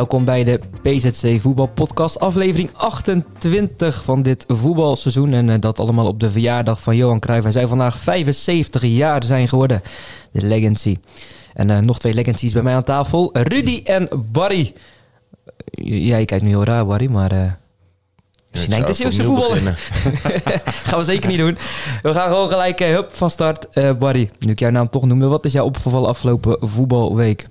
Welkom bij de PZC Voetbal Podcast, aflevering 28 van dit voetbalseizoen. En eh, dat allemaal op de verjaardag van Johan Cruijff. Hij zou vandaag 75 jaar zijn geworden, de legacy. En eh, nog twee legacies bij mij aan tafel, Rudy en Barry. Jij kijkt nu heel raar, Barry, maar... eh Misschien denkt de Zeeuwse voetballer. Gaan we zeker niet doen. We gaan gewoon gelijk hup, van start. Barry, nu ik jouw naam toch noemde, wat is jouw opgevallen afgelopen voetbalweek?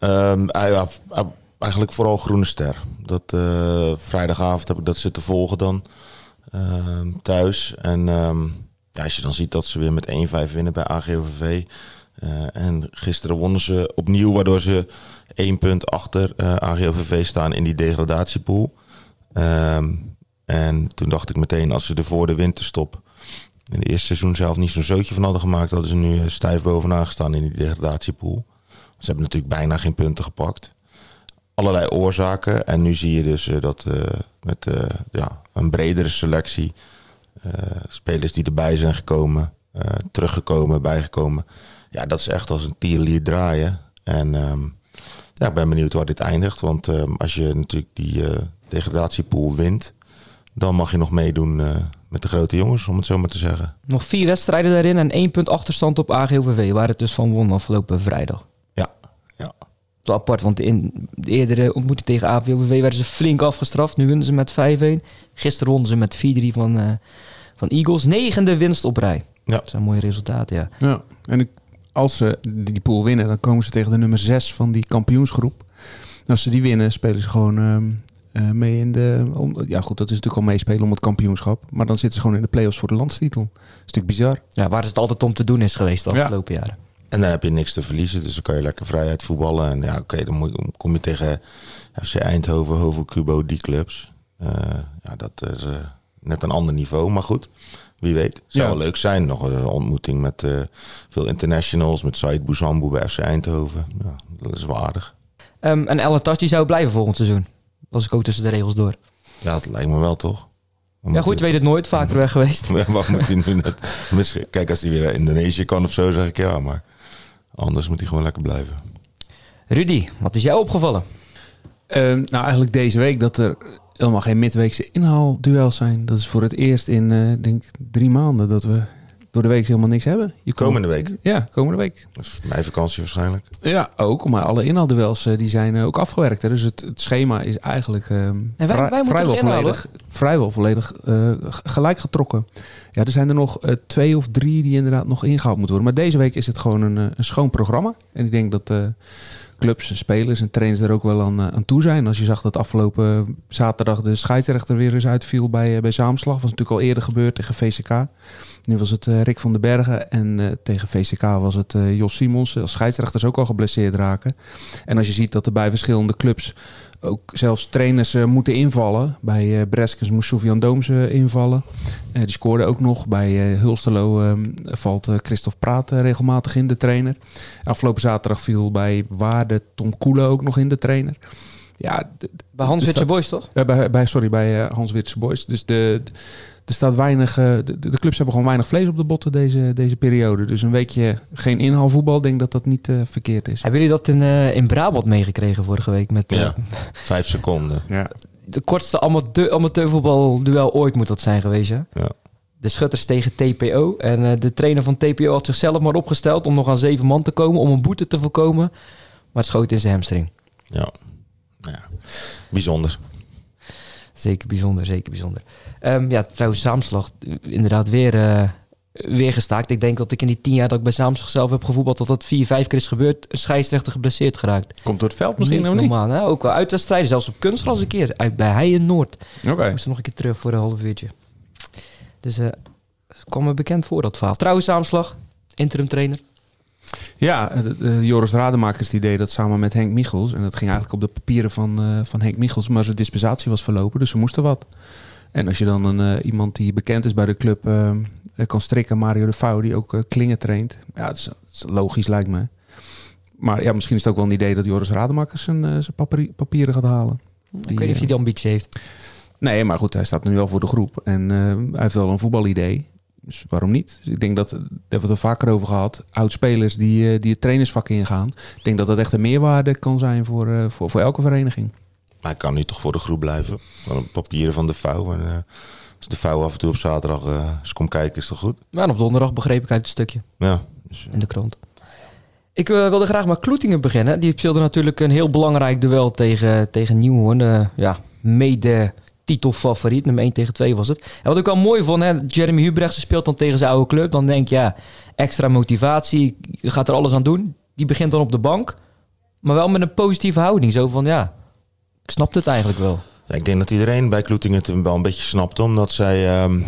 Ehm, ah ah, eigenlijk vooral Groene Ster. Dat, eh, vrijdagavond heb ik dat zitten volgen dan ehm, thuis. En ehm, als je dan ziet dat ze weer met 1-5 winnen bij AGOVV. eh, en gisteren wonnen ze opnieuw, waardoor ze één punt achter eh AGOVV staan in die degradatiepool. En toen dacht ik meteen, als ze er voor de winterstop in het eerste seizoen zelf niet zo'n zootje van hadden gemaakt, hadden ze nu stijf bovenaan gestaan in die degradatiepool. Ze hebben natuurlijk bijna geen punten gepakt. Allerlei oorzaken. En nu zie je dus eh, dat eh, met eh, ja, een bredere selectie. spelers die erbij zijn gekomen, teruggekomen, bijgekomen. Ja, dat is echt als een tierlier draaien. En ehm, ja, ik ben benieuwd waar dit eindigt. Want ehm, als je natuurlijk die degradatiepool wint, dan mag je nog meedoen met de grote jongens, om het zo maar te zeggen. Nog vier wedstrijden daarin en één punt achterstand op AGOVV, waar het dus van won afgelopen vrijdag. Wel apart, want in de eerdere ontmoeting tegen AVOVV werden ze flink afgestraft. Nu winnen ze met 5-1. Gisteren wonnen ze met 4-3 van, eh, van Eagles. Negende winst op rij. Ja. Dat zijn mooie resultaten, ja. Ja, en als ze die pool winnen, dan komen ze tegen de nummer 6 van die kampioensgroep. En als ze die winnen, spelen ze gewoon ehm, eh, mee in de... Om, ja goed, dat is natuurlijk al meespelen om het kampioenschap. Maar dan zitten ze gewoon in de play-offs voor de landstitel. Dat is natuurlijk bizar. ja. Waar het altijd om te doen is geweest de Ja. afgelopen jaren. En dan heb je niks te verliezen, dus dan kan je lekker vrijheid voetballen. En ja, oké, dan moet je- kom je tegen FC Eindhoven, Hovo, Cubo, die clubs. Eh, ja, dat is eh, net een ander niveau, maar goed. Wie weet. Zou Ja. wel leuk zijn. Nog een ontmoeting met eh, veel internationals. Met Said Bouzambou bij FC Eindhoven. Ja, dat is waardig. Ehm, en El die zou blijven volgend seizoen. Dat ik ook tussen de regels door. Ja, dat lijkt me wel toch? Ja goed, je weet het nooit. Vaker weg geweest. Wat moet hij nu net... Misschien, kijk, als hij weer naar Indonesië kan of zo, zeg ik ja. Maar anders moet hij gewoon lekker blijven. Rudy, wat is jou opgevallen? Ehm, nou, eigenlijk deze week dat er helemaal geen midweekse inhaalduels zijn. Dat is voor het eerst in, eh denk ik, drie maanden dat we door de week helemaal niks hebben. Je komt- Komende week. Ja, komende week. Dat is mijn vakantie waarschijnlijk. Ja, ook. Maar alle inhaalduels eh, die zijn eh, ook afgewerkt. Hè. Dus het, het schema is eigenlijk ehm, En wij- vrij- wij moeten vrijwel, volledig, vrijwel volledig eh, g- gelijk getrokken. Ja, er zijn er nog twee of drie die inderdaad nog ingehaald moeten worden. Maar deze week is het gewoon een, een schoon programma. En ik denk dat eh, clubs en spelers en trainers er ook wel aan, aan toe zijn. Als je zag dat afgelopen zaterdag de scheidsrechter weer eens uitviel bij, bij Zaamslag. was natuurlijk al eerder gebeurd tegen VCK. Nu was het eh, Rick van den Bergen en eh, tegen VCK was het eh, Jos Simons. Als scheidsrechters ook al geblesseerd raken. En als je ziet dat er bij verschillende clubs ook zelfs trainers moeten invallen. Bij eh Breskens moest Sofian Dooms invallen. Die scoorde ook nog. Bij eh, Hulsterlo eh, valt Christophe Praat regelmatig in, de trainer. Afgelopen zaterdag viel bij Waarde Tom Koelen ook nog in, de trainer. Ja, Bij Hans dus Witse Boys, toch? bij, bij, sorry, bij Hans Witse Boys. Dus de- er staat weinig, eh, de, de clubs hebben gewoon weinig vlees op de botten deze, deze periode. Dus een weekje geen inhaalvoetbal, ik denk dat dat niet eh, verkeerd is. Hebben jullie dat in, eh, in Brabant meegekregen vorige week? Met Ja. Vijf seconden. Ja. de kortste amateur, amateurvoetbalduel ooit moet dat zijn geweest, hè? Ja. De Schutters tegen TPO. En eh, de trainer van TPO had zichzelf maar opgesteld om nog aan zeven man te komen, om een boete te voorkomen. Maar het schoot in zijn hamstring. Ja. Nou ja. Bijzonder. Zeker bijzonder, zeker bijzonder. Ehm, ja, trouwens, Zaamslag eh, inderdaad weer, eh, weer gestaakt. Ik denk dat ik in die tien jaar dat ik bij Zaamslag zelf heb gevoetbald, dat dat vier, vijf keer is gebeurd. Een scheidsrechter geblesseerd geraakt. Komt door het veld misschien nog niet? normaal, hè? Ook wel uitwedstrijden, zelfs op kunstgras een keer. Uit bij Heijen Noord. Oké. Ik moest nog een keer terug voor een half uurtje. Dus eh, kwam me bekend voor, dat verhaal. Trouwens, aanslag, interim trainer. Ja, eh, de- de Joris Rademakers die deed dat samen met Henk Michels. En dat ging eigenlijk op de papieren van, eh, van Henk Michels. Maar zijn dispensatie was verlopen, dus ze moesten wat. En als je dan een, eh, iemand die bekend is bij de club eh, eh, kan strikken, Mario de Vouw, die ook eh, klingen traint. Ja, dat is, dat is logisch lijkt me. Maar ja, misschien is het ook wel een idee dat Joris Rademakers zijn, eh, zijn papieren gaat halen. Ik weet niet of hij die ambitie heeft. Nee, maar goed, hij staat nu wel voor de groep. En eh, hij heeft wel een voetbalidee. Dus waarom niet? Dus ik denk dat, daar hebben we het al vaker over gehad. Oud-spelers die, eh, die het trainersvak ingaan. Ik denk dat dat echt een meerwaarde kan zijn voor, eh, voor, voor elke vereniging. Maar hij kan nu toch voor de groep blijven. Papieren van de vouw. En, eh, als de vouw af en toe op zaterdag eh eens komt kijken, is toch goed? Maar op donderdag begreep ik uit het stukje Ja. Dus, in de krant. Ik wilde graag met Kloetingen beginnen. Die speelde natuurlijk een heel belangrijk duel tegen, tegen Nieuwhoorn. Eh, ja, mede titelfavoriet. Nummer 1 tegen 2 was het. En wat ik wel mooi vond, hè, Jeremy Hubrechtse speelt dan tegen zijn oude club. Dan denk je, ja, extra motivatie. Je gaat er alles aan doen. Die begint dan op de bank. Maar wel met een positieve houding. Zo van, ja, ik snap het eigenlijk wel. Ja, ik denk dat iedereen bij Kloetingen het wel een beetje snapte. Omdat zij... ehm,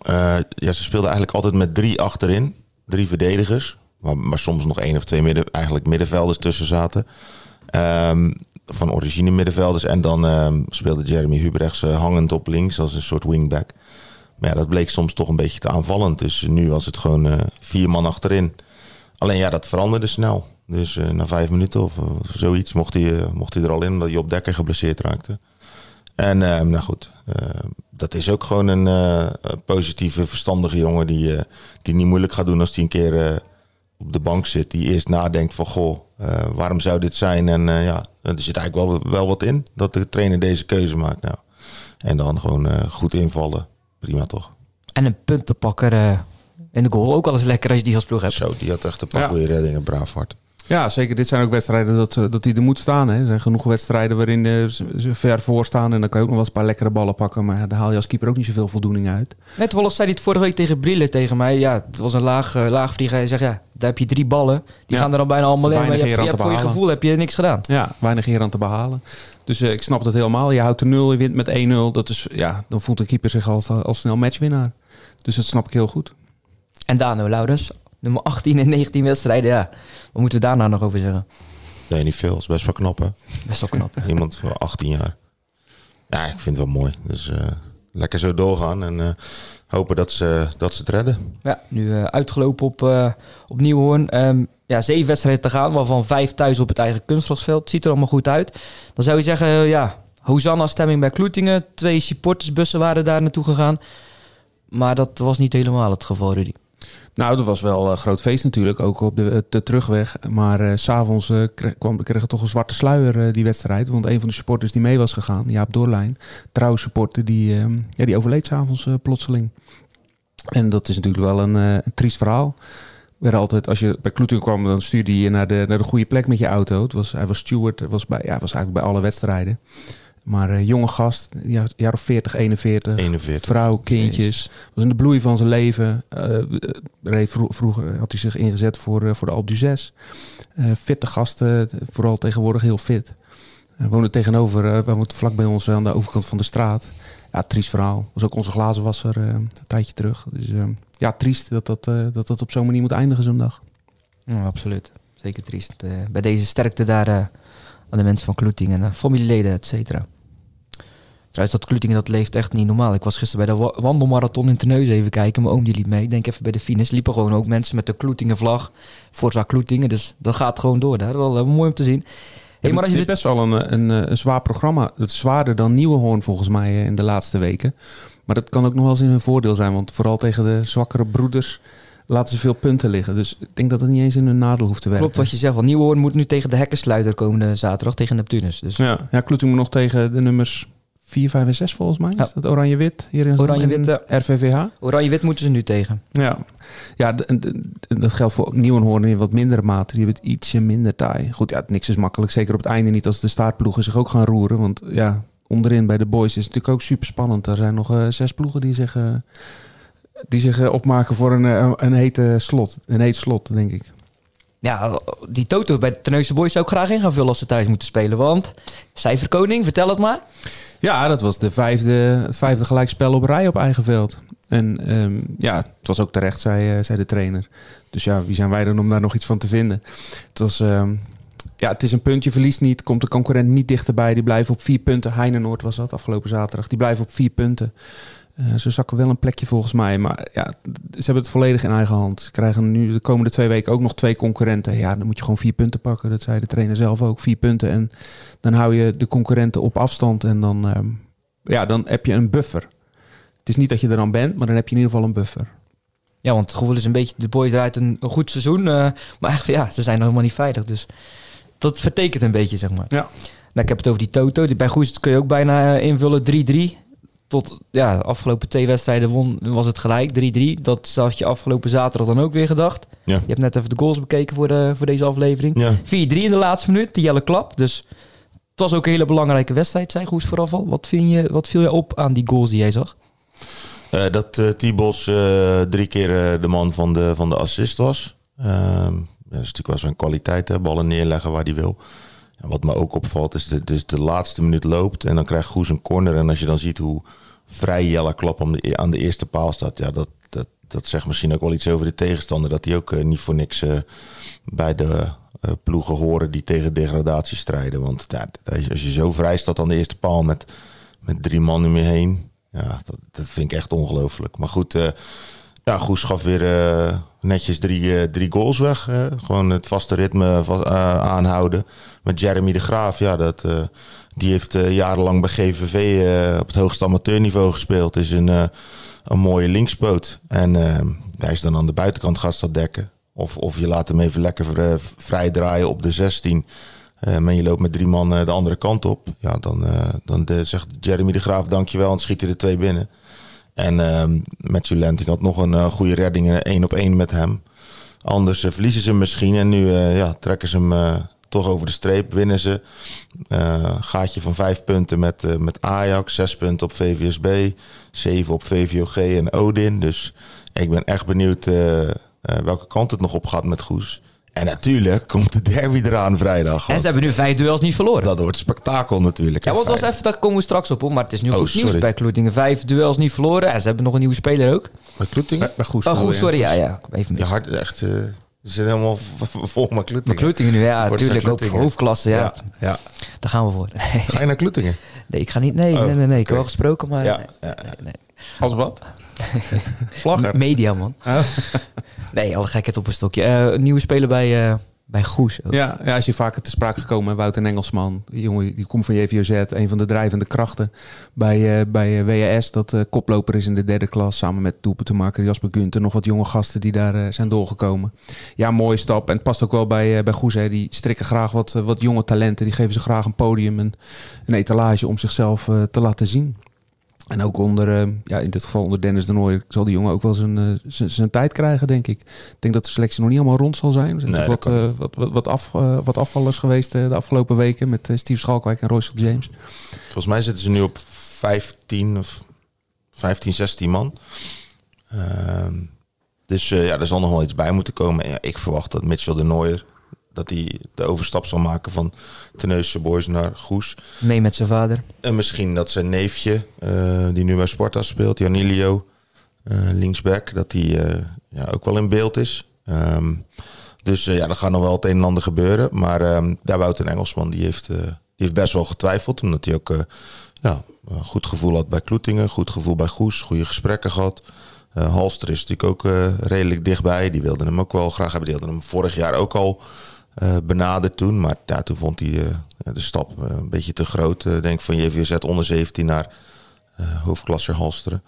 eh, ja, ze speelden eigenlijk altijd met drie achterin. Drie verdedigers. Maar, maar soms nog één of twee midden, eigenlijk middenvelders tussen zaten. Ehm, van origine middenvelders. En dan ehm, speelde Jeremy Hubrechts eh, hangend op links als een soort wingback. Maar ja, dat bleek soms toch een beetje te aanvallend. Dus nu was het gewoon eh, vier man achterin. Alleen ja, dat veranderde snel. Dus eh, na vijf minuten of, zoiets mocht hij, mocht hij er al in omdat Job Dekker geblesseerd raakte. En eh, nou goed, eh, dat is ook gewoon een positieve, verstandige jongen die, die niet moeilijk gaat doen als hij een keer op de bank zit. Die eerst nadenkt van, goh, eh, waarom zou dit zijn? En eh, ja, er zit eigenlijk wel, wel wat in dat de trainer deze keuze maakt. Nou, en dan gewoon eh, goed invallen. Prima toch? En een puntenpakker eh, in de goal. Ook wel eens lekker als je die als ploeg hebt. Zo, die had echt een paar Ja. goede reddingen, braaf hard. Ja, zeker. Dit zijn ook wedstrijden dat, eh, dat hij er moet staan. Hè. Er zijn genoeg wedstrijden waarin eh, ze ver voor staan. En dan kan je ook nog wel eens een paar lekkere ballen pakken. Maar ja, daar haal je als keeper ook niet zoveel voldoening uit. Net Wallace zei het vorige week tegen Brille tegen mij. Ja, het was een laag, eh, laag vlieger. Hij zegt, ja, daar heb je drie ballen. Die Ja. gaan er al bijna allemaal in. Maar je hebt, je hebt voor je gevoel heb je niks gedaan. Ja, weinig hier aan te behalen. Dus ik snap dat helemaal. Je houdt de nul, je wint met 1-0. Dat is, ja, dan voelt de keeper zich al, al snel matchwinnaar. Dus dat snap ik heel goed. En Dano Laurens, nummer 18 in 19 wedstrijden. Ja, wat moeten we daarna nog over zeggen? Nee, niet veel. Is best wel knap, hè? Best wel knap. hè? Iemand van 18 jaar. Ja, ik vind het wel mooi. Dus eh, lekker zo doorgaan en eh, hopen dat ze, dat ze het redden. Ja, nu eh, uitgelopen op, op Nieuwhoorn. Ehm, ja, zeven wedstrijden te gaan, waarvan vijf thuis op het eigen kunstgrasveld. Ziet er allemaal goed uit. Dan zou je zeggen, ja, Hosanna-stemming bij Kloetingen. Twee supportersbussen waren daar naartoe gegaan. Maar dat was niet helemaal het geval, Rudy. Nou, dat was wel een groot feest natuurlijk, ook op de, de terugweg. Maar eh, s s'avonds eh, kreeg, kwam, kreeg toch een zwarte sluier, eh, die wedstrijd. Want een van de supporters die mee was gegaan, Jaap Doorlijn, trouwe supporter, die, eh, ja, die overleed s'avonds uh, plotseling. En dat is natuurlijk wel een, eh, een triest verhaal. We werden altijd, als je bij Kloeting kwam, dan stuurde je je naar de, naar de goede plek met je auto. Het was, hij was steward, was, bij, ja, was eigenlijk bij alle wedstrijden. Maar eh, jonge gast, ja, jaar of 40, 41. 41. Vrouw, kindjes. Was in de bloei van zijn leven. Eh, vro- vroeger had hij zich ingezet voor, eh, voor de Alpe d'Huez. Eh fitte gasten, vooral tegenwoordig heel fit. Uh, woonde tegenover, uh, wij moeten vlak bij ons aan de overkant van de straat. Ja, triest verhaal. Was ook onze glazenwasser uh, een tijdje terug. Dus uh, ja, triest dat dat, uh, dat, dat op zo'n manier moet eindigen zo'n dag. Ja, absoluut. Zeker triest. Bij, bij deze sterkte daar uh, aan de mensen van Kloetingen en familieleden, et cetera. Trouwens, dat Kloetingen dat leeft echt niet normaal. Ik was gisteren bij de wandelmarathon in Terneuzen even kijken. Mijn oom die liep mee. Ik denk even bij de finish. Liepen gewoon ook mensen met de Kloetingen vlag. Forza Kloetingen. Dus dat gaat gewoon door daar. Wel uh, mooi om te zien. Hey, maar als je dit is best wel een, een, een, zwaar programma. Het is zwaarder dan Nieuwehoorn volgens mij in de laatste weken. Maar dat kan ook nog wel eens in hun voordeel zijn. Want vooral tegen de zwakkere broeders laten ze veel punten liggen. Dus ik denk dat het niet eens in hun nadeel hoeft te werken. Klopt wat je zegt. Want Nieuwehoorn moet nu tegen de hekkensluiter komende zaterdag tegen Neptunus. Dus. Ja, ja Kloeting moet nog tegen de nummers 4, 5 en 6 volgens mij. Ja. Is dat Oranje-Wit hier in Oranje-Wit, RVVH? Oranje-Wit moeten ze nu tegen. Ja, ja dat geldt voor Nieuwenhoorn in wat mindere mate. Die hebben het ietsje minder taai. Goed, ja, niks is makkelijk. Zeker op het einde niet als de staartploegen zich ook gaan roeren. Want ja, onderin bij de boys is het natuurlijk ook super spannend. Er zijn nog uh, zes ploegen die zich, uh, die zich uh, opmaken voor een, een, een hete slot. Een heet slot, denk ik. Ja, die Toto bij de Terneuzen Boys zou ik graag in gaan vullen als ze thuis moeten spelen. Want cijferkoning, vertel het maar. Ja, dat was de vijfde, het vijfde gelijkspel op rij op eigen veld. En ehm, ja, het was ook terecht, zei, zei de trainer. Dus ja, wie zijn wij dan om daar nog iets van te vinden? Het was... Ehm, ja, het is een puntje, verliest niet. Komt de concurrent niet dichterbij. Die blijven op vier punten. Heinenoord was dat afgelopen zaterdag. Die blijven op vier punten. Uh, ze zakken wel een plekje volgens mij. Maar ja, ze hebben het volledig in eigen hand. Ze krijgen nu de komende twee weken ook nog twee concurrenten. Ja, dan moet je gewoon vier punten pakken. Dat zei de trainer zelf ook. Vier punten. En dan hou je de concurrenten op afstand. En dan, uh, ja, dan heb je een buffer. Het is niet dat je er dan bent, maar dan heb je in ieder geval een buffer. Ja, want het gevoel is een beetje, de boys eruit een, een goed seizoen. Uh, maar echt, ja, ze zijn nog helemaal niet veilig. Dus dat vertekent een beetje, zeg maar. Ja. Nou, ik heb het over die Toto. Die bij Goes kun je ook bijna invullen 3-3 tot ja, afgelopen twee wedstrijden won, was het gelijk 3-3. Dat had je afgelopen zaterdag dan ook weer gedacht. Ja. Je hebt net even de goals bekeken voor, de, voor deze aflevering. Ja. 4-3 in de laatste minuut, die jelle klap. Dus het was ook een hele belangrijke wedstrijd, zei Goes vooraf Wat, vind je, wat viel je op aan die goals die jij zag? Uh, dat uh, T-Bos uh, drie keer de man van de, van de assist was. Ehm, dat is natuurlijk wel zijn kwaliteit, hè? ballen neerleggen waar hij wil. Wat me ook opvalt is, de, dus de laatste minuut loopt en dan krijgt Goes een corner. En als je dan ziet hoe vrij Jelle Klap aan de, aan de eerste paal staat, ja, dat, dat, dat zegt misschien ook wel iets over de tegenstander. Dat hij ook uh, niet voor niks uh, bij de uh, ploegen horen die tegen degradatie strijden. Want ja, als je zo vrij staat aan de eerste paal met, met drie man om je heen, ja, dat, dat vind ik echt ongelooflijk. Maar goed, ja, Goes gaf weer netjes drie, drie goals weg. gewoon het vaste ritme aanhouden. Met Jeremy de Graaf, ja, dat die heeft jarenlang bij GVV op het hoogste amateurniveau gespeeld. Is een, een mooie linkspoot. En hij is dan aan de buitenkant gaat dat dekken. Of, of je laat hem even lekker vrij draaien op de 16. en je loopt met drie man de andere kant op. Ja, dan, dan zegt Jeremy de Graaf dankjewel en schiet hij er twee binnen. En met Lenting had nog een goede redding, één op één met hem. Anders verliezen ze misschien en nu ja, trekken ze hem toch over de streep. Winnen ze. Gaatje van vijf punten met, met Ajax. Zes punten op VVSB. Zeven op VVOG en Odin. Dus ik ben echt benieuwd welke kant het nog op gaat met Goes. En natuurlijk komt de derby eraan vrijdag. En ze hebben nu vijf duels niet verloren. Dat wordt spektakel natuurlijk. Ja, want was even, daar komen we straks op, maar het is nu oh, goed sorry. nieuws bij Kloetingen. Vijf duels niet verloren. En ze hebben nog een nieuwe speler ook. Bij Kloetingen? Bij Goes. Oh, goed, sorry. Ja, ja. Even Je hart echt... Ze zit helemaal vol met Kloetingen. Kloetingen nu, ja, natuurlijk. Ook voor hoofdklasse, ja. ja. ja. Daar gaan we voor. Ga je naar Kloetingen? Nee, ik ga niet. Nee, oh, nee, nee, nee. Ik heb wel gesproken, maar... Ja. Nee, ja. nee, nee. Als wat? Vlagger? Media, man. Oh. nee, alle gekheid op een stokje. Uh, nieuwe speler bij... Uh, bij Goes ook. Ja, ja, is hier vaker te sprake gekomen. Wouter Engelsman, die jongen die komt van JVOZ, een van de drijvende krachten bij, uh, bij WAS. Dat koploper is in de derde klas, samen met doelpuntenmaker Jasper Gunter. Nog wat jonge gasten die daar zijn doorgekomen. Ja, mooie stap. En het past ook wel bij, bij Goes. Hè. Die strikken graag wat, wat jonge talenten. Die geven ze graag een podium en een etalage om zichzelf te laten zien. En ook onder, uh, ja, in dit geval onder Dennis de Nooijer, zal die jongen ook wel zijn, uh, zijn tijd krijgen, denk ik. Ik denk dat de selectie nog niet helemaal rond zal zijn. Er zijn nee, wat, uh, wat, wat, wat, af, wat afvallers geweest de afgelopen weken met Steve Schalkwijk en Royce James. Volgens mij zitten ze nu op 15 of 15, 16 man. Ehm, dus ja, er zal nog wel iets bij moeten komen. Ja, ik verwacht dat Mitchell de Nooijer dat hij de overstap zal maken van Teneusse Boys naar Goes. Mee met zijn vader. En misschien dat zijn neefje, uh, die nu bij Sparta speelt, Janilio, uh, linksback, dat hij uh, ja, ook wel in beeld is. Um, dus ja, er gaat nog wel het een en ander gebeuren. Maar um, daar Wouter Engelsman, die heeft, die heeft best wel getwijfeld. Omdat hij ook ja, goed gevoel had bij Kloetingen, goed gevoel bij Goes, goede gesprekken gehad. Halster is natuurlijk ook redelijk dichtbij. Die wilde hem ook wel graag hebben. Die hadden hem vorig jaar ook al uh, benaderd toen. Maar ja, toen vond hij uh, de stap uh, een beetje te groot. denk van JVZ onder 17 naar hoofdklasser Halsteren.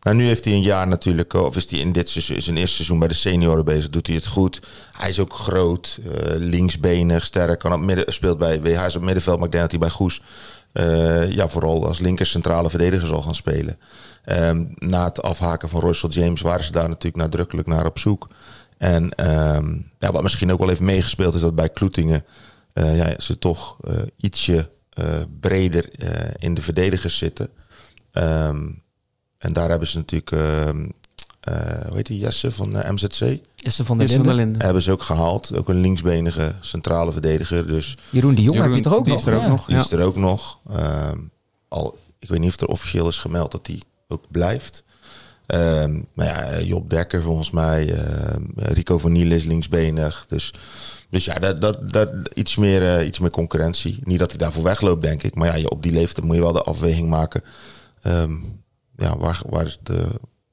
Nou, nu heeft hij een jaar natuurlijk, of is hij in dit seizoen, zijn eerste seizoen bij de senioren bezig, doet hij het goed. Hij is ook groot, linksbenig, sterk, kan op midden, speelt bij is op middenveld, maar ik denk dat hij bij Goes ja, vooral als linker centrale verdediger zal gaan spelen. Um, na het afhaken van Russell James waren ze daar natuurlijk nadrukkelijk naar op zoek. En um, ja, wat misschien ook wel even meegespeeld is dat bij Kloetingen uh, ja, ze toch uh, ietsje uh, breder in de verdedigers zitten. Um, en daar hebben ze natuurlijk, hoe heet die, Jesse van MZC? Jesse van der Linden. Linden. Hebben ze ook gehaald. Ook een linksbenige centrale verdediger. Dus Jeroen de Jong Jeroen, heb je toch ook die nog? Is er ook ja. nog die is er ook nog. Um, al, ik weet niet of er officieel is gemeld dat die ook blijft. Nou ja, Job Dekker volgens mij. ehm, Rico van Niel is linksbenig. Dus, dus ja, dat, dat, dat, iets, meer, eh, iets meer concurrentie. Niet dat hij daarvoor wegloopt, denk ik. Maar ja, op die leeftijd moet je wel de afweging maken. Ehm, ja, waar, waar de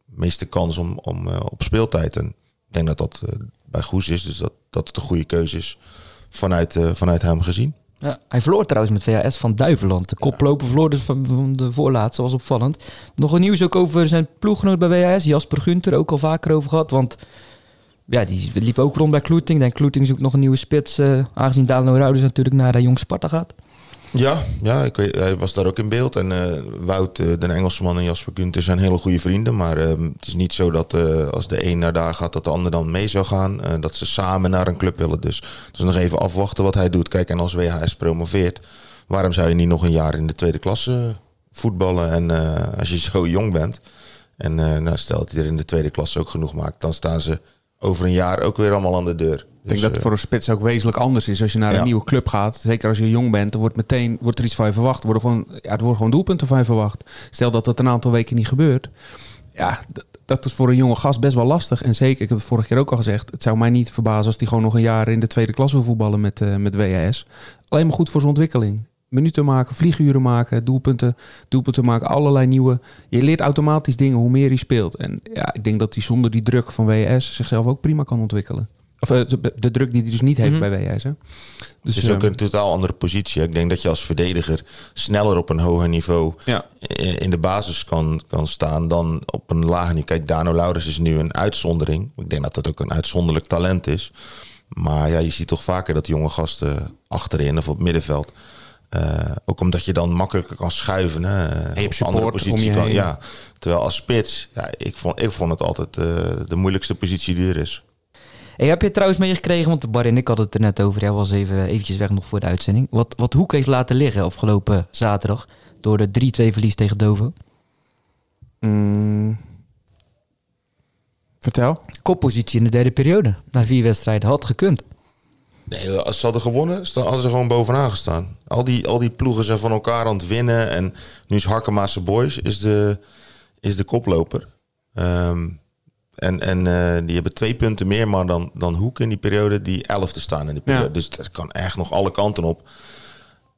meeste kans om, om eh, op speeltijd? En ik denk dat dat eh, bij Goes is. Dus dat, dat het een goede keuze is vanuit, eh, vanuit hem gezien. Ja, hij verloor trouwens met VHS van Duiveland. De koploper verloor dus van, van de voorlaatste, was opvallend. Nog een nieuws ook over zijn ploeggenoot bij VHS, Jasper Gunter, ook al vaker over gehad. Want ja, die liep ook rond bij Kloeting. Denk Kloeting zoekt nog een nieuwe spits, eh, aangezien Dano Rouders natuurlijk naar uh, Jong Sparta gaat. Ja, ja ik weet, hij was daar ook in beeld. En eh, Wout, eh, de Engelsman en Jasper Gunther zijn hele goede vrienden. Maar eh, het is niet zo dat eh, als de een naar daar gaat, dat de ander dan mee zou gaan. Dat ze samen naar een club willen. Dus, dus nog even afwachten wat hij doet. Kijk, en als WHS promoveert, waarom zou je niet nog een jaar in de tweede klasse voetballen? En als je zo jong bent, en nou, stel dat hij er in de tweede klasse ook genoeg maakt, dan staan ze over een jaar ook weer allemaal aan de deur. Ik denk Dus, dat het eh, voor een spits ook wezenlijk anders is. Als je naar Ja. een nieuwe club gaat, zeker als je jong bent, dan wordt meteen wordt er iets van je verwacht. Er worden gewoon, ja, er worden gewoon doelpunten van je verwacht. Stel dat dat een aantal weken niet gebeurt. Ja, dat, dat is voor een jonge gast best wel lastig. En zeker, ik heb het vorige keer ook al gezegd, het zou mij niet verbazen als hij gewoon nog een jaar in de tweede klas wil voetballen met, eh met WAS. Alleen maar goed voor zijn ontwikkeling. Minuten maken, vlieguren maken, doelpunten, doelpunten maken, allerlei nieuwe. Je leert automatisch dingen hoe meer hij speelt. En ja, ik denk dat hij zonder die druk van WS zichzelf ook prima kan ontwikkelen. Of eh, de, de druk die hij dus niet heeft Mhm. bij WS. Hè? Dus het is ook eh, een totaal andere positie. Ik denk dat je als verdediger sneller op een hoger niveau ja. in de basis kan, kan staan dan op een lager niveau. Kijk, Dano Laurens is nu een uitzondering. Ik denk dat dat ook een uitzonderlijk talent is. Maar ja, je ziet toch vaker dat jonge gasten achterin of op het middenveld. Eh, ook omdat je dan makkelijker kan schuiven. Hè, hebt op support andere positie om je kan. Ja, terwijl als spits, ja, ik, vond, ik vond het altijd eh, de moeilijkste positie die er is. Hey, heb je het trouwens meegekregen, want Bar en ik hadden het er net over. Jij was even eventjes weg nog voor de uitzending. Wat, wat Hoek heeft laten liggen afgelopen zaterdag door de 3-2 verlies tegen Doven. Mm. Vertel. Koppositie in de derde periode. Na vier wedstrijden had gekund. Nee, als ze hadden gewonnen, hadden ze gewoon bovenaan gestaan. Al die, al die ploegen zijn van elkaar aan het winnen. En nu is Harkemaase Boys is de, is de koploper. Ehm, en en eh, die hebben twee punten meer maar dan, dan Hoek in die periode. Die elfde staan in die periode. Ja. Dus dat kan echt nog alle kanten op.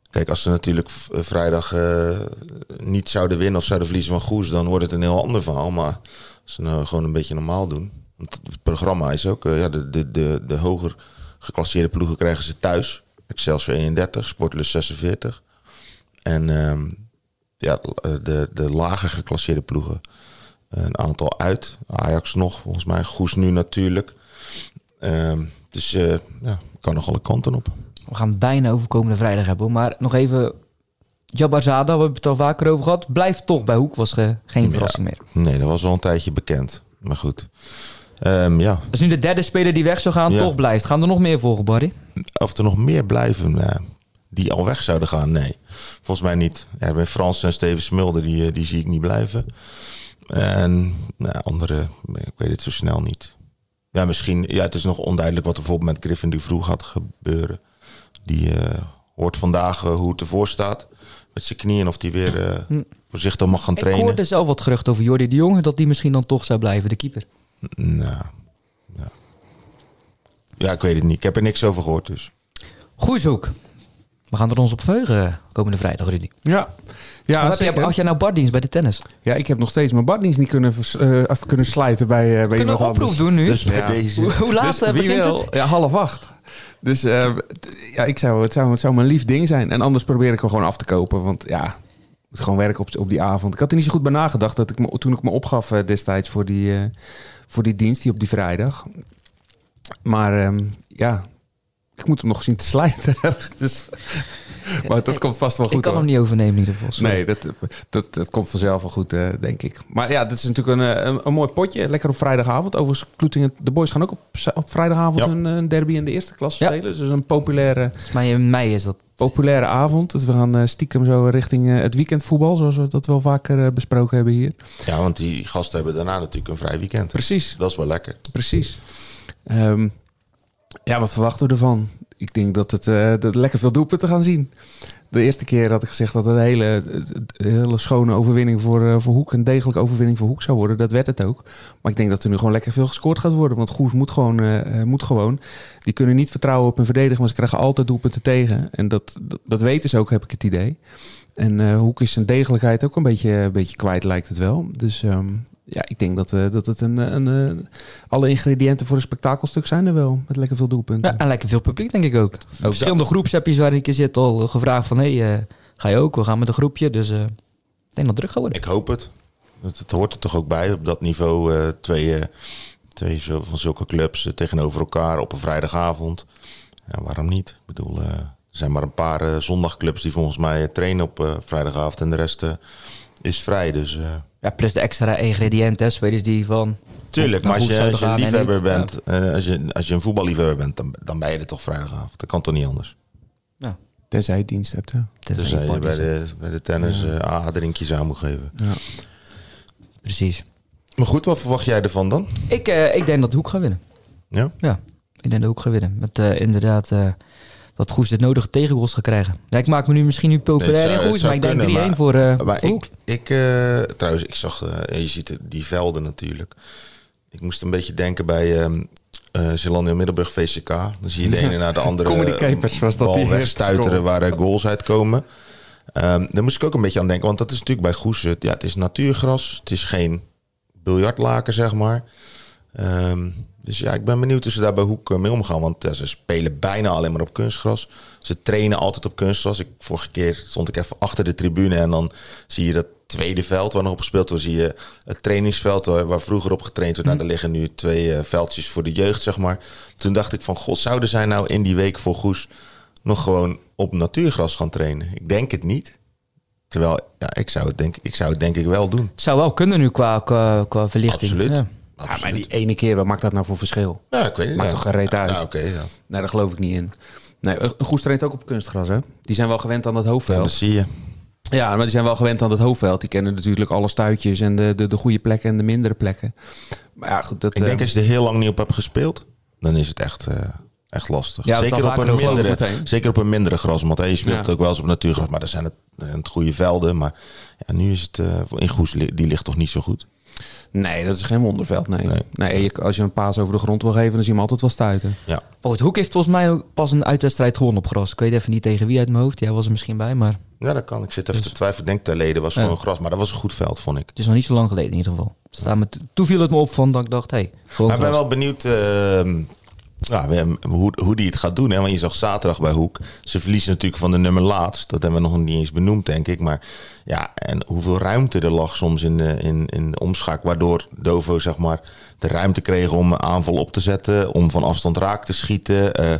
Kijk, als ze natuurlijk v- vrijdag eh, niet zouden winnen of zouden verliezen van Goes... dan wordt het een heel ander verhaal. Maar als ze nou gewoon een beetje normaal doen... Want het programma is ook... eh, ja, de, de, de, de hoger geclasseerde ploegen krijgen ze thuis. Excelsior 31, Sportlus 46. En ehm, ja, de, de lager geclasseerde ploegen... eh, een aantal uit. Ajax nog, volgens mij. Goes nu natuurlijk. Ehm, dus eh ja, kan nog alle kanten op. We gaan bijna over komende vrijdag hebben. Maar nog even... Jabazada, we hebben het al vaker over gehad. Blijft toch bij Hoek, was ge- geen verrassing meer. Nee, dat was al een tijdje bekend. Maar goed. Ehm, ja, Dus nu de derde speler die weg zou gaan, Ja. toch blijft. Gaan er nog meer volgen, Barry? of er nog meer blijven nou, die al weg zouden gaan, nee. Volgens mij niet. Erwin Frans en Steven Smulder, die, eh, die zie ik niet blijven. En nou, andere, ik weet het zo snel niet. Ja, misschien, ja, het is nog onduidelijk wat er bijvoorbeeld met Griffin Duvrou gaat gebeuren. Die eh, hoort vandaag eh, hoe het ervoor staat met zijn knieën. Of die weer eh, voorzichtig mag gaan Ik trainen. hoorde zelf wat gerucht over Jordi de Jong... dat die misschien dan toch zou blijven, de keeper. Nou, ja. ja, ik weet het niet. Ik heb er niks over gehoord, dus. Goed zoek. We gaan er ons op verheugen komende vrijdag, Rudy. Ja. Ja, heb je, had jij nou baddienst bij de tennis? ja, ik heb nog steeds mijn baddienst niet kunnen, vers- eh, af kunnen slijten bij, eh bij We kunnen een oproep anders. doen nu. Dus bij Ja. deze. hoe, hoe laat Dus eh, begint wil? het? Ja, half acht. Dus eh, ja, ik zou, het, zou, het zou mijn lief ding zijn. En anders probeer ik hem gewoon af te kopen. Want ja, moet gewoon werken op, op die avond. Ik had er niet zo goed bij nagedacht dat ik me, toen ik me opgaf eh, destijds voor die, eh, voor die dienst, die op die vrijdag. Maar ehm, ja, ik moet hem nog zien te slijten. dus, maar dat komt vast wel goed ik kan hoor. hem niet overnemen in ieder geval. sorry. Nee, dat, dat, dat komt vanzelf wel goed, eh, denk ik. Maar ja, dit is natuurlijk een, eh, een, een mooi potje. Lekker op vrijdagavond. Overigens, Kloetingen, de boys gaan ook op, op vrijdagavond Ja. een, een derby in de eerste klas Ja. spelen. Dus een populaire, mij in mei is dat. populaire avond. Dus we gaan eh, stiekem zo richting eh, het weekendvoetbal, zoals we dat wel vaker eh, besproken hebben hier. Ja, want die gasten hebben daarna natuurlijk een vrij weekend. Precies, Dat is wel lekker. precies. Ehm, ja, wat verwachten we ervan? Ik denk dat, het, eh, dat lekker veel doelpunten gaan zien. de eerste keer had ik gezegd dat het een hele, een hele schone overwinning voor, eh, voor Hoek, een degelijke overwinning voor Hoek zou worden. Dat werd het ook. Maar ik denk dat er nu gewoon lekker veel gescoord gaat worden. Want Goes moet gewoon, eh, eh, moet gewoon. Die kunnen niet vertrouwen op hun verdediger, maar ze krijgen altijd doelpunten tegen. En dat, dat, weten ze ook, heb ik het idee. En eh, Hoek is zijn degelijkheid ook een beetje, een beetje kwijt, lijkt het wel. Dus ehm, ja, ik denk dat, eh, dat het een, een, eh, alle ingrediënten voor een spektakelstuk zijn er wel. Met lekker veel doelpunten. Ja, en lekker veel publiek, denk ik ook. Verschillende groepsappjes waar ik in zit al gevraagd van... hé, hey, eh, ga je ook? We gaan met een groepje. Dus eh, ik denk dat het druk gaat worden. Ik hoop het. Het, het hoort er toch ook bij op dat niveau. eh, twee eh, twee zo, van zulke clubs tegenover elkaar op een vrijdagavond. Ja, waarom niet? Ik bedoel, eh, er zijn maar een paar zondagclubs die volgens mij trainen op eh, vrijdagavond. En de rest is vrij. Dus eh, Ja, plus de extra ingrediënten, hè, spelers die van... tuurlijk. Maar als je, Goes als je zouden gaan en liefhebber bent, eh, als, je, als je een voetballiefhebber bent, dan, dan ben je er toch vrijdagavond. Dat kan toch niet anders? Ja, Tenzij je dienst hebt. Ja. tenzij je je bij de, bij de tennis eh A-drinkjes aan moet geven. Ja. Precies. Maar goed, wat verwacht jij ervan dan? Ik, eh, ik denk dat Hoek gaat winnen. Ja? Ja, ik denk dat Hoek gaat winnen. Met inderdaad eh, dat Goes de nodige tegengoals gaat krijgen. Ja, ik maak me nu misschien nu Nee, populair het in zou- Goes, het maar ik denk 3-1 kunnen, voor, Maar Hoek. ik, ik eh, trouwens, ik zag, eh, je ziet die velden natuurlijk. Ik moest een beetje denken bij eh Zeelandia Middelburg VCK. Dan zie je de ene naar de andere Comedy Capers was dat die wegstuiteren waar er goals uitkomen. Ehm daar moest ik ook een beetje aan denken, want dat is natuurlijk bij Goes. het- Ja, het is natuurgras, het is geen biljartlaken, zeg maar. Ehm, dus ja, ik ben benieuwd hoe ze daar bij Hoek eh, mee omgaan. Want ja, ze spelen bijna alleen maar op kunstgras. Ze trainen altijd op kunstgras. Ik, vorige keer stond ik even achter de tribune en dan zie je dat tweede veld waar nog op gespeeld wordt. Zie je het trainingsveld waar, vroeger op getraind wordt. Nou, er liggen nu twee eh, veldjes voor de jeugd, zeg maar. Toen dacht ik van, god, zouden zij nou in die week voor Goes nog gewoon op natuurgras gaan trainen? Ik denk het niet. Terwijl, ja, ik zou het denk, ik zou het denk ik wel doen. Het zou wel kunnen nu qua, qua, qua verlichting. Absoluut. Ja. Ja, maar die ene keer, wat maakt dat nou voor verschil? Ja, ik weet niet. Maakt ja. toch geen reet uit? Ja, oké, ja. Nee, daar geloof ik niet in. Nee, een Goes traint ook op kunstgras, hè? Die zijn wel gewend aan dat Ja, hoofdveld. dat zie je. Ja, maar die zijn wel gewend aan dat hoofdveld. Die kennen natuurlijk alle stuitjes en de, de, de goede plekken en de mindere plekken. Maar ja, goed, dat... Ik denk eh, als je er heel lang niet op hebt gespeeld, dan is het echt, eh, echt lastig. Ja, dat zeker, op een mindere, zeker op een mindere grasmat. Je speelt Ja. het ook wel eens op natuurgras, maar dan zijn het, eh, het goede velden. Maar ja, nu is het eh, in Goes, die ligt toch niet zo goed. Nee, dat is geen wonderveld, nee. Nee. nee. je- als je een paas over de grond wil geven, dan zie je hem altijd wel stuiten. Ja, Oh, het Hoek heeft volgens mij ook pas een uitwedstrijd gewonnen op gras. Ik weet even niet tegen wie uit mijn hoofd. Jij was er misschien bij, maar ja dat kan. Ik zit even Dus- te twijfelen. Ik denk ter leden was Ja. gewoon gras, maar dat was een goed veld, vond ik. het is nog niet zo lang geleden in ieder geval. Staan met, toen viel het me op van dat ik dacht, hé, hey, gewoon Maar ik ben wel benieuwd ehm, ja, hoe, hoe die het gaat doen. Hè? Want je zag zaterdag bij Hoek. Ze verliezen natuurlijk van de nummer laatst. Dat hebben we nog niet eens benoemd, denk ik. Maar ja, en hoeveel ruimte er lag soms in de, in, in de. Waardoor Dovo zeg maar, de ruimte kreeg om aanval op te zetten. Om van afstand raak te schieten. eh,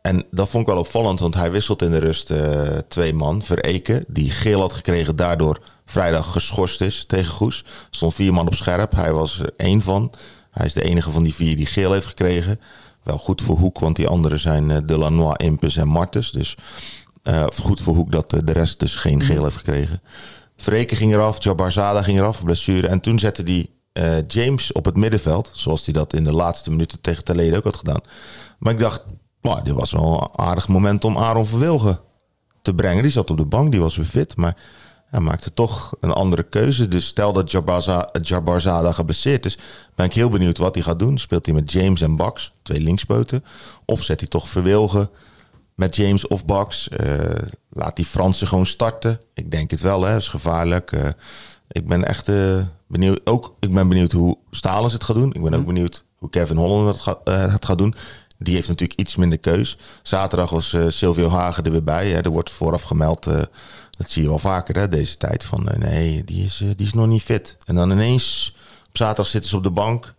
en dat vond ik wel opvallend, want hij wisselt in de rust eh, twee man. Vereken, die geel had gekregen, daardoor vrijdag geschorst is tegen Goes. Stond vier man op scherp, hij was er één van. Hij is de enige van die vier die geel heeft gekregen. Wel goed voor Hoek, want die anderen zijn eh, Delanois, Impus en Martens. Dus eh, goed voor Hoek dat eh, de rest dus geen geel heeft gekregen. Vereken ging eraf, Jabarzada ging eraf, blessure. En toen zette hij James op het middenveld. Zoals hij dat in de laatste minuten tegen Talede ook had gedaan. Maar ik dacht, nou, dit was wel een aardig moment om Aaron Verwilgen te brengen. Die zat op de bank, die was weer fit. Maar hij maakte toch een andere keuze. Dus stel dat Jabarza, Jabarzada geblesseerd is, ben ik heel benieuwd wat hij gaat doen. Speelt hij met James en Bax, twee linkspoten? Of zet hij toch Verwilgen met James of Bax? Eh, laat die Fransen gewoon starten? Ik denk het wel, hè. Dat is gevaarlijk. Eh, ik ben echt eh, benieuwd. Ook, ik ben benieuwd hoe Stalens het gaat doen. Ik ben ook benieuwd hoe Kevin Holland het gaat, het gaat doen. Die heeft natuurlijk iets minder keus. Zaterdag was Silvio Hagen er weer bij. Hè. Er wordt vooraf gemeld, dat zie je wel vaker hè, deze tijd, van eh, nee, die is, eh, die is nog niet fit. En dan ineens, op zaterdag zitten ze op de bank.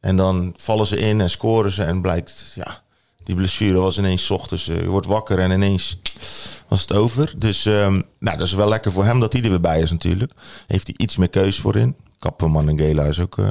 En dan vallen ze in en scoren ze. En blijkt, ja, die blessure was ineens ochtends. eh, je wordt wakker en ineens was het over. Dus ehm, nou, dat is wel lekker voor hem dat hij er weer bij is natuurlijk. Heeft hij iets meer keus voor in. Kapperman en Gela is ook, eh,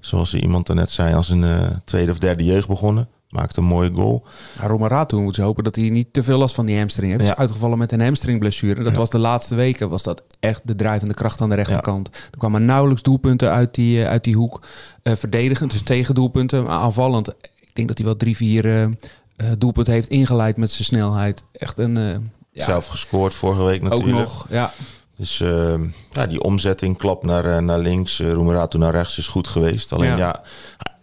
zoals iemand net zei, als een tweede of derde jeugd begonnen. Maakte een mooie goal. Ja, Romaratu moeten ze hopen dat hij niet te veel last van die hamstring heeft. Hij is uitgevallen met een hamstringblessure. Dat Ja. was de laatste weken was dat echt de drijvende kracht aan de rechterkant. Er kwamen nauwelijks doelpunten uit die, eh, uit die hoek. Eh, verdedigend, dus tegen doelpunten. Maar aanvallend, ik denk dat hij wel drie, vier eh, doelpunten heeft ingeleid met zijn snelheid. Echt een, Zelf gescoord vorige week natuurlijk. Ook nog, ja. Dus ehm, ja, die omzetting, klap naar, naar links, uh, Roemerato naar rechts is goed geweest. Alleen ja, Ja.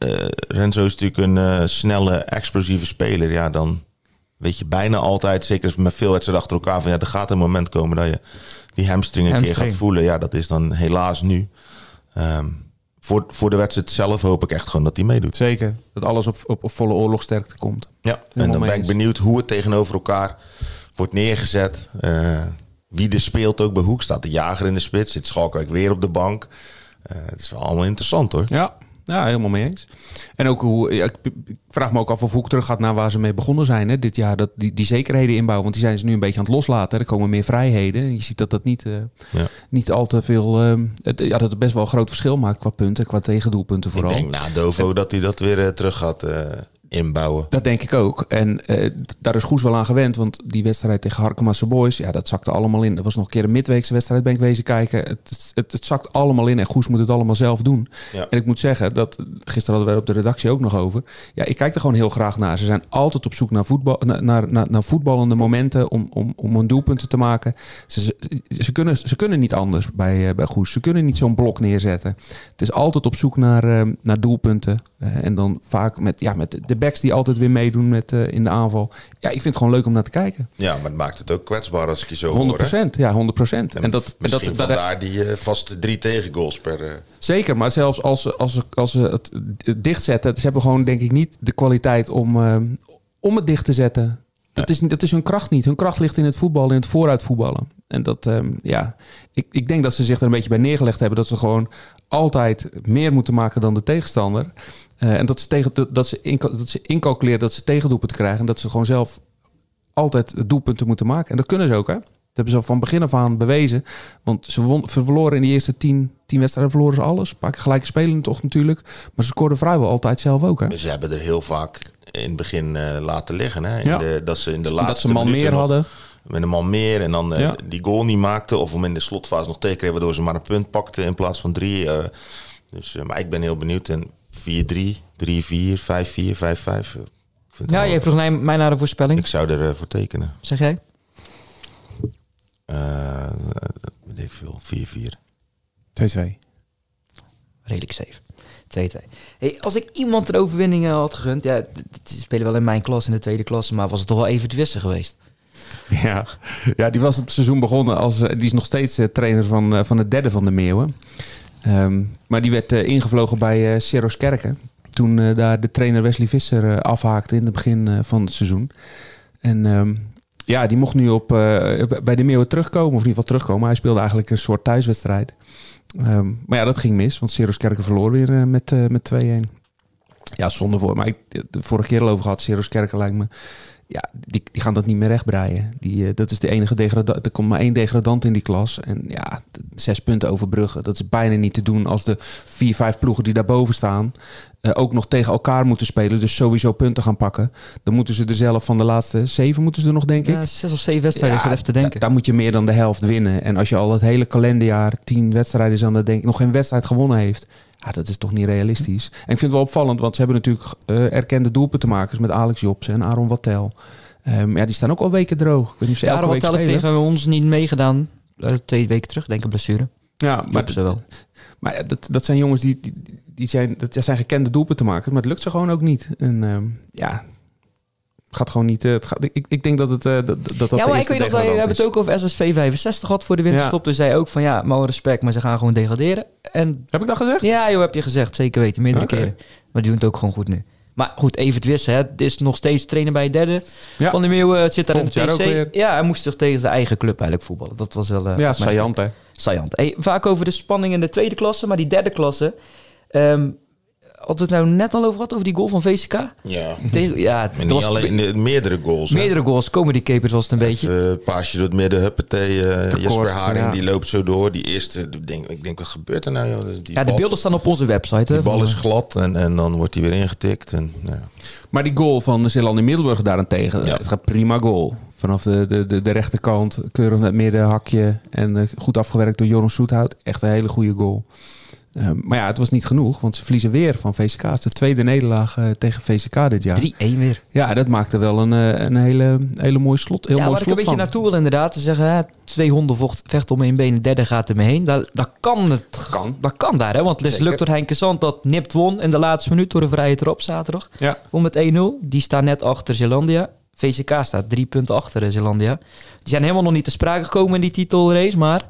Eh, Renzo is natuurlijk een eh, snelle, explosieve speler. Ja, dan weet je bijna altijd, zeker met veel wedstrijden achter elkaar, van ja, er gaat een moment komen dat je die hamstring een keer gaat voelen. Ja, dat is dan helaas nu. Ehm, voor, voor de wedstrijd zelf hoop ik echt gewoon dat hij meedoet. Zeker. Dat alles op, op, op volle oorlogsterkte komt. Ja, en dan ben ik benieuwd hoe het tegenover elkaar wordt neergezet. Eh, wie er speelt ook bij Hoek. Staat de jager in de spits? Zit Schalkwijk weer op de bank? Het is wel allemaal interessant hoor. Ja, ja helemaal mee eens. En ook hoe, ja, ik, vraag me ook af of Hoek terug gaat naar waar ze mee begonnen zijn. Hè, dit jaar, dat, die, die zekerheden inbouwen. Want die zijn ze nu een beetje aan het loslaten. Er komen meer vrijheden. En je ziet dat dat niet, eh, Ja. niet al te veel... eh, het, ja, dat het best wel een groot verschil maakt qua punten. Qua tegendoelpunten vooral. Ik denk na Dovo dat hij dat weer eh, terug gaat eh, inbouwen. Dat denk ik ook. En eh, daar is Goes wel aan gewend. Want die wedstrijd tegen Harkemasse Boys, ja, dat zakte allemaal in. Er was nog een keer een midweekse wedstrijd, ben ik wezen kijken. Het, het, het zakt allemaal in en Goes moet het allemaal zelf doen. Ja. En ik moet zeggen, dat gisteren hadden we op de redactie ook nog over. Ja, ik kijk er gewoon heel graag naar. Ze zijn altijd op zoek naar, voetbal, naar, naar, naar, naar voetballende momenten om, om, om een doelpunten te maken. Ze, ze, ze kunnen, ze kunnen niet anders bij, eh, bij Goes. Ze kunnen niet zo'n blok neerzetten. Het is altijd op zoek naar, eh, naar doelpunten. En dan vaak met, ja, met de backs die altijd weer meedoen met, eh, in de aanval. Ja, ik vind het gewoon leuk om naar te kijken. Ja, maar het maakt het ook kwetsbaar als ik je zo 100 hoor. hè? procent, ja, 100 procent. En dat, en dat, vandaar die eh, vaste drie tegengoals per... eh, Zeker, maar zelfs als ze, als ze, als ze het dichtzetten, ze hebben gewoon denk ik niet de kwaliteit om, om het dicht te zetten. Dat, is, dat is hun kracht niet. Hun kracht ligt in het voetballen, in het vooruitvoetballen. En dat, ehm, ja, ik, ik denk dat ze zich er een beetje bij neergelegd hebben. Dat ze gewoon altijd meer moeten maken dan de tegenstander. Eh, en dat ze, tegen, dat, ze inca- dat ze incalculeren dat ze krijgen. En dat ze gewoon zelf altijd doelpunten moeten maken. En dat kunnen ze ook, hè? Dat hebben ze van begin af aan bewezen. Want ze, won, verloren in die eerste tien, tien wedstrijden verloren ze alles. Een paar spelen toch natuurlijk. Maar ze scoorden vrijwel altijd zelf ook, hè? Ze hebben er heel vaak in het begin eh, laten liggen. Hè? In Ja. de, dat ze in de laatste ze man minuten meer hadden. Met een man meer en dan eh, Ja. die goal niet maakten. Of hem in de slotfase nog tegenkreeg, waardoor ze maar een punt pakten in plaats van drie. eh. dus, maar ik ben heel benieuwd. En 4-3, 3-4, 5-4, 5-5. eh, ik vind het Ja, jij vroeg mij, mij naar de voorspelling. Ik zou er eh, voor tekenen. Zeg jij? Eh, weet ik veel, 4-4. 2-2. Redelijk safe. 2-2. Hey, als ik iemand een overwinning eh, had gegund... Ja, die spelen wel in mijn klas, in de tweede klasse... maar was het toch wel even Wissen geweest. Ja. ja, die was het seizoen begonnen als... eh, Die is nog steeds eh, trainer van, van het derde van de Meeuwen. Ehm, maar die werd ingevlogen bij eh Seroskerken. Toen eh, daar de trainer Wesley Visser afhaakte in het begin van het seizoen. En ehm, ja, die mocht nu op, bij de Meeuwen terugkomen. Of in ieder geval terugkomen. Hij speelde eigenlijk een soort thuiswedstrijd. Ehm, maar ja, dat ging mis. Want Seroskerken verloor weer eh, met, eh, met 2-1. Ja, zonde voor. Maar ik de vorige keer al over gehad. Seroskerken lijkt me ja, die, die gaan dat niet meer rechtbreien. Die, eh, dat is de enige degradant. Er komt maar één degradant in die klas. En ja, zes punten overbruggen. Dat is bijna niet te doen als de vier, vijf ploegen die daarboven staan. eh, ook nog tegen elkaar moeten spelen. Dus sowieso punten gaan pakken. Dan moeten ze er zelf van de laatste zeven moeten ze er nog, denk ik. Ja, zes of zeven wedstrijden is er even te denken. Daar moet je meer dan de helft winnen. En als je al het hele kalenderjaar tien wedstrijden is aan het denken, nog geen wedstrijd gewonnen heeft. Ja, dat is toch niet realistisch. En ik vind het wel opvallend, want ze hebben natuurlijk eh, erkende doelpuntenmakers met Alex Jobs en Aaron Wattel. Ehm, ja, die staan ook al weken droog. Ik weet niet of ze Ja, Aaron Wattel heeft tegen ons niet meegedaan. eh, twee weken terug, denk ik, blessure. Ja, Maar maar, ze wel. maar dat, dat zijn jongens die, die, die zijn, dat zijn gekende doelpuntenmakers, maar het lukt ze gewoon ook niet. En ehm, ja, het gaat gewoon niet. eh, het gaat, ik, ik denk dat het. eh, dat, dat, ja, maar ik weet nog, dat we hebben het ook over SSV 65 gehad voor de winterstop. Dus zei ook van ja, maar respect, maar ze gaan gewoon degraderen. En Heb ik dat gezegd? ja, joh, heb je gezegd. Zeker weten, meerdere keren. Maar die doen het ook gewoon goed nu. Maar goed, even het wissen. Hè. Het is nog steeds trainer bij het derde. Ja. Van de Meeuwen het zit daar in de weer. TC. Ja, hij moest toch tegen zijn eigen club eigenlijk voetballen. Dat was wel... eh, Ja, saillant hè. Saillant. Hey, vaak over de spanning in de tweede klasse, maar die derde klasse... ehm hadden we het nou net al over gehad, over die goal van VCK? Ja, Tegen, ja, en het niet was alleen de, meerdere goals. hè. meerdere goals. Comedy capers was het een beetje. Even een paasje door het midden, huppatee. eh, Jesper Haring ja. die loopt zo door. Die eerste, ik denk, ik denk wat gebeurt er nou? Joh? Die Ja, de beelden staan op onze website. Hè, Die bal van, is eh, glad en, en dan wordt hij weer ingetikt. En, nou ja. Maar die goal van Zeeland in Middelburg daarentegen, Ja. het gaat prima goal. Vanaf de, de, de, de rechterkant, keurig naar het midden, hakje en eh, goed afgewerkt door Joran Soethout. Echt een hele goede goal. Eh, maar ja, het was niet genoeg, want ze verliezen weer van VCK. Het is de tweede nederlaag eh, tegen VCK dit jaar. 3-1 weer. Ja, dat maakte wel een, eh, een hele, hele mooi slot. Heel ja, mooi waar ik een beetje van. naartoe wil inderdaad. Te zeggen, hè, twee honden vocht, vechten om één been, de derde gaat er mee heen. Dat, dat kan het. Kan. Dat kan daar, hè. Want het lukt door Henk Zand dat nipt won in de laatste minuut door een vrije trap zaterdag. Ja. Won met 1-0. Die staan net achter Zeelandia. VCK staat drie punten achter eh, Zeelandia. Die zijn helemaal nog niet te sprake gekomen in die titelrace, maar...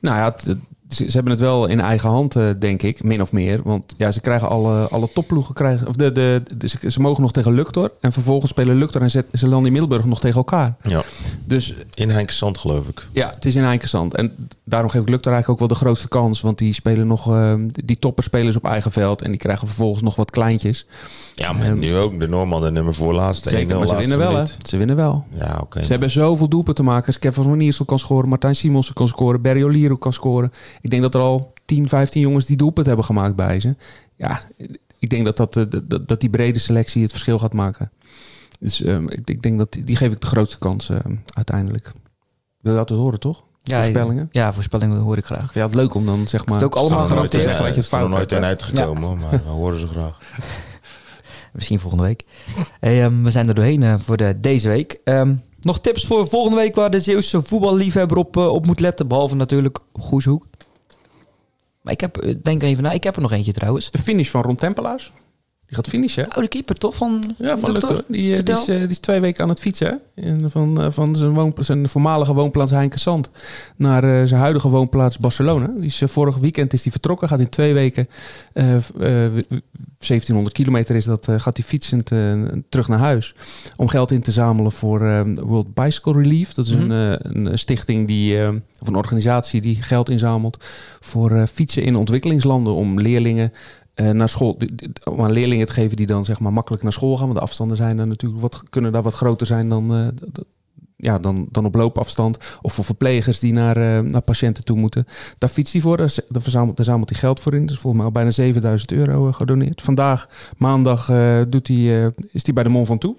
Nou ja, het- het- ze, ze hebben het wel in eigen hand, eh, denk ik, min of meer. Want ja, ze krijgen alle, alle topploegen, krijgen, of de, de, de- ze, ze mogen nog tegen Luctor. En vervolgens spelen Luctor en Zet- Zeelandia Middelburg nog tegen elkaar. Ja, Dus in geloof ik. Ja, het is in Eikersand. En daarom geef ik Lukter eigenlijk ook wel de grootste kans. Want die spelen nog, eh, die topperspelers op eigen veld. En die krijgen vervolgens nog wat kleintjes. Ja, maar Ehm, nu ook. De Norman, de nummer voor laatste. Zeker, 1-0 maar ze winnen wel, hè? Ze winnen wel. Ja, oké. Ze hebben zoveel doelpunten te maken. Kevin van Niersel kan scoren, Martijn Simonsen kan scoren, Barry Oliero kan scoren. Ik denk dat er al 10, 15 jongens die doelpunt hebben gemaakt bij ze. Ja, ik denk dat, dat, eh, dat, dat die brede selectie het verschil gaat maken. Dus ehm, ik, ik denk dat die, die geef ik de grootste kans eh, uiteindelijk. Wil je dat horen, toch? Ja, Voorspellingen? Ja, voorspellingen hoor ik graag. Ik vind het leuk om dan zeg maar... Het ook allemaal te zeggen dat je het is nog fout nooit hè? uitgekomen, maar we horen ze graag. Misschien volgende week. Hey, ehm, we zijn er doorheen eh, voor de, deze week. Ehm, nog tips voor volgende week waar de Zeeuwse voetballiefhebber op, eh, op moet letten. Behalve natuurlijk Goeshoek. Maar ik heb, eh, denk even na, ik heb er nog eentje trouwens. De finish van Ron Tempelaars. Die gaat finishen. Oude keeper toch? Van, Ja, van? Luctor. Die, eh, die, is, eh, die is twee weken aan het fietsen. van, eh, van zijn, woon, zijn voormalige woonplaats Heinkensand naar zijn huidige woonplaats Barcelona. Die is, vorig weekend is hij vertrokken. Gaat in twee weken, eh, v- eh, w- w- 1700 kilometer is dat, gaat hij fietsend terug naar huis. Om geld in te zamelen voor World Bicycle Relief. Dat is Mhm. een, een stichting die, of een organisatie die geld inzamelt voor fietsen in ontwikkelingslanden. Om leerlingen eh, naar school, om aan leerlingen te geven die dan zeg maar makkelijk naar school gaan. Want de afstanden zijn er natuurlijk wat, kunnen daar wat groter zijn dan, eh, ja, dan, dan op loopafstand. Of voor verplegers die naar, eh, naar patiënten toe moeten. Daar fietst hij voor, daar, verzamelt, zamelt hij geld voor in. Dus volgens mij al bijna 7000 euro gedoneerd. Vandaag, maandag, doet hij, is hij bij de Mont Ventoux.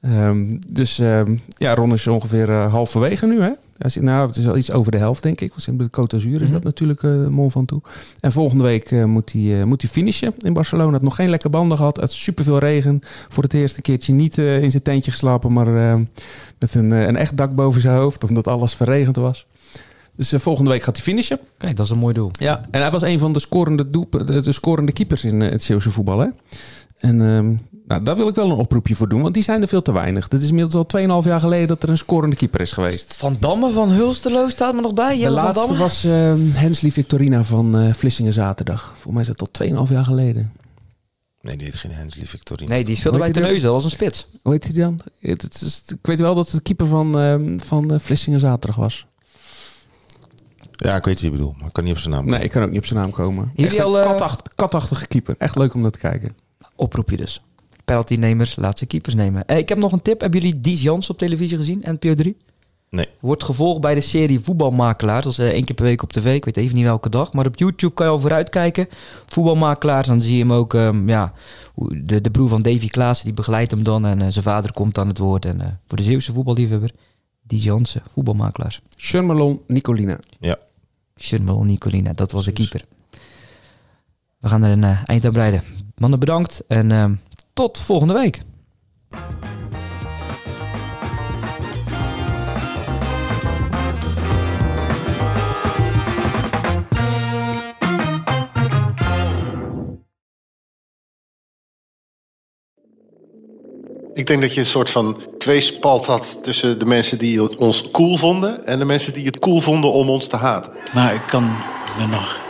Ehm, dus ehm, ja, Ron is ongeveer halverwege nu. Hè? Hij zit, nou, het is al iets over de helft, denk ik. Want de Côte d'Azur is Mhm. dat natuurlijk eh Mont Ventoux. En volgende week eh, moet, hij, eh, moet hij finishen in Barcelona. Had nog geen lekke banden gehad. Het superveel regen. Voor het eerste keertje niet in zijn tentje geslapen, maar met een, een echt dak boven zijn hoofd. Omdat alles verregend was. Dus volgende week gaat hij finishen. Kijk, dat is een mooi doel. Ja, en hij was een van de scorende, doelp- de, de scorende keepers in het Zeeuwse voetbal. Hè? En ehm, nou, daar wil ik wel een oproepje voor doen, want die zijn er veel te weinig. Dit is inmiddels al 2,5 jaar geleden dat er een scorende keeper is geweest. Van Damme van Hulsterlo staat me nog bij. De Jelle van laatste Damme. was ehm Henslie Victorina van eh Vlissingen zaterdag. Volgens mij is dat al 2,5 jaar geleden. Nee, die heet geen Hensley Victorine. Nee, die speelde bij die Teneuzen als een spits. Hoe heet hij dan? Het, het is- ik weet wel dat het de keeper van, ehm, van eh, Vlissingen zaterdag was. Ja, ik weet wie je bedoelt, maar ik kan niet op zijn naam Nee, ik kan ook niet op zijn naam komen. Jullie Echt een al, eh, katacht- katachtige keeper. Echt leuk om naar te kijken. Oproepje dus. Penaltynemers, laat ze keepers nemen. Eh, ik heb nog een tip. Hebben jullie Dies Jans op televisie gezien? NPO 3? Nee. Wordt gevolgd bij de serie Voetbalmakelaars. Dat is eh, één keer per week op tv. Ik weet even niet welke dag. Maar op YouTube kan je al vooruitkijken. Voetbalmakelaars. Dan zie je hem ook. ehm, ja, de, de broer van Davy Klaassen. Die begeleidt hem dan. En eh, zijn vader komt aan het woord. En eh, voor de Zeeuwse voetballiefhebber. Dies Jansen. Voetbalmakelaars. Shermelon Nicolina. Shirmel Nicolina. Dat was de keeper. We gaan er een eind aan breiden. Mannen bedankt. En ehm, tot volgende week. Ik denk dat je een soort van tweespalt had tussen de mensen die ons cool vonden en de mensen die het cool vonden om ons te haten. Maar ik kan me nog